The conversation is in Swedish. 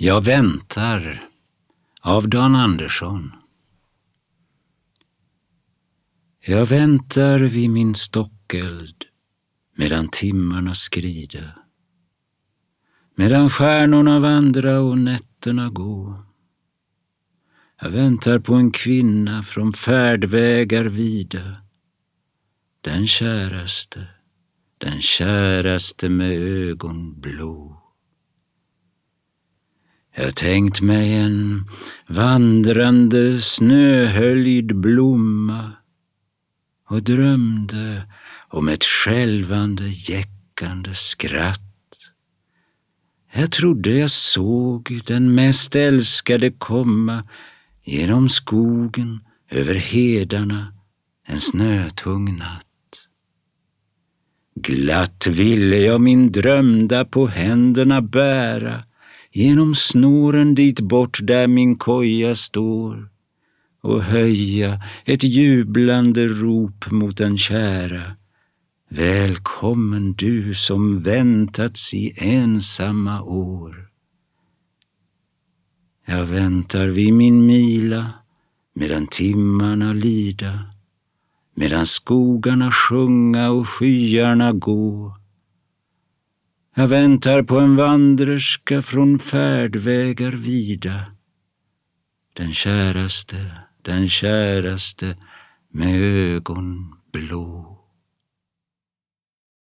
Jag väntar av Dan Andersson. Jag väntar vid min stockeld medan timmarna skrida, Medan stjärnorna vandra och nätterna gå. Jag väntar på en kvinna från färdvägar vida. Den käraste, den käraste med ögon blå. Jag tänkt mig en vandrande snöhöljd blomma och drömde om ett skälvande jäckande skratt. Jag trodde jag såg den mest älskade komma genom skogen, över hedarna, en snötung natt. Glatt ville jag min drömda på händerna bära genom snåren dit bort där min koja står och höja ett jublande rop mot den kära. Välkommen du som väntats i ensamma år. Jag väntar vid min mila medan timmarna lida, medan skogarna sjunga och skyarna gå. Jag väntar på en vandrerska från färdvägar vida, den käraste den käraste med ögon blå.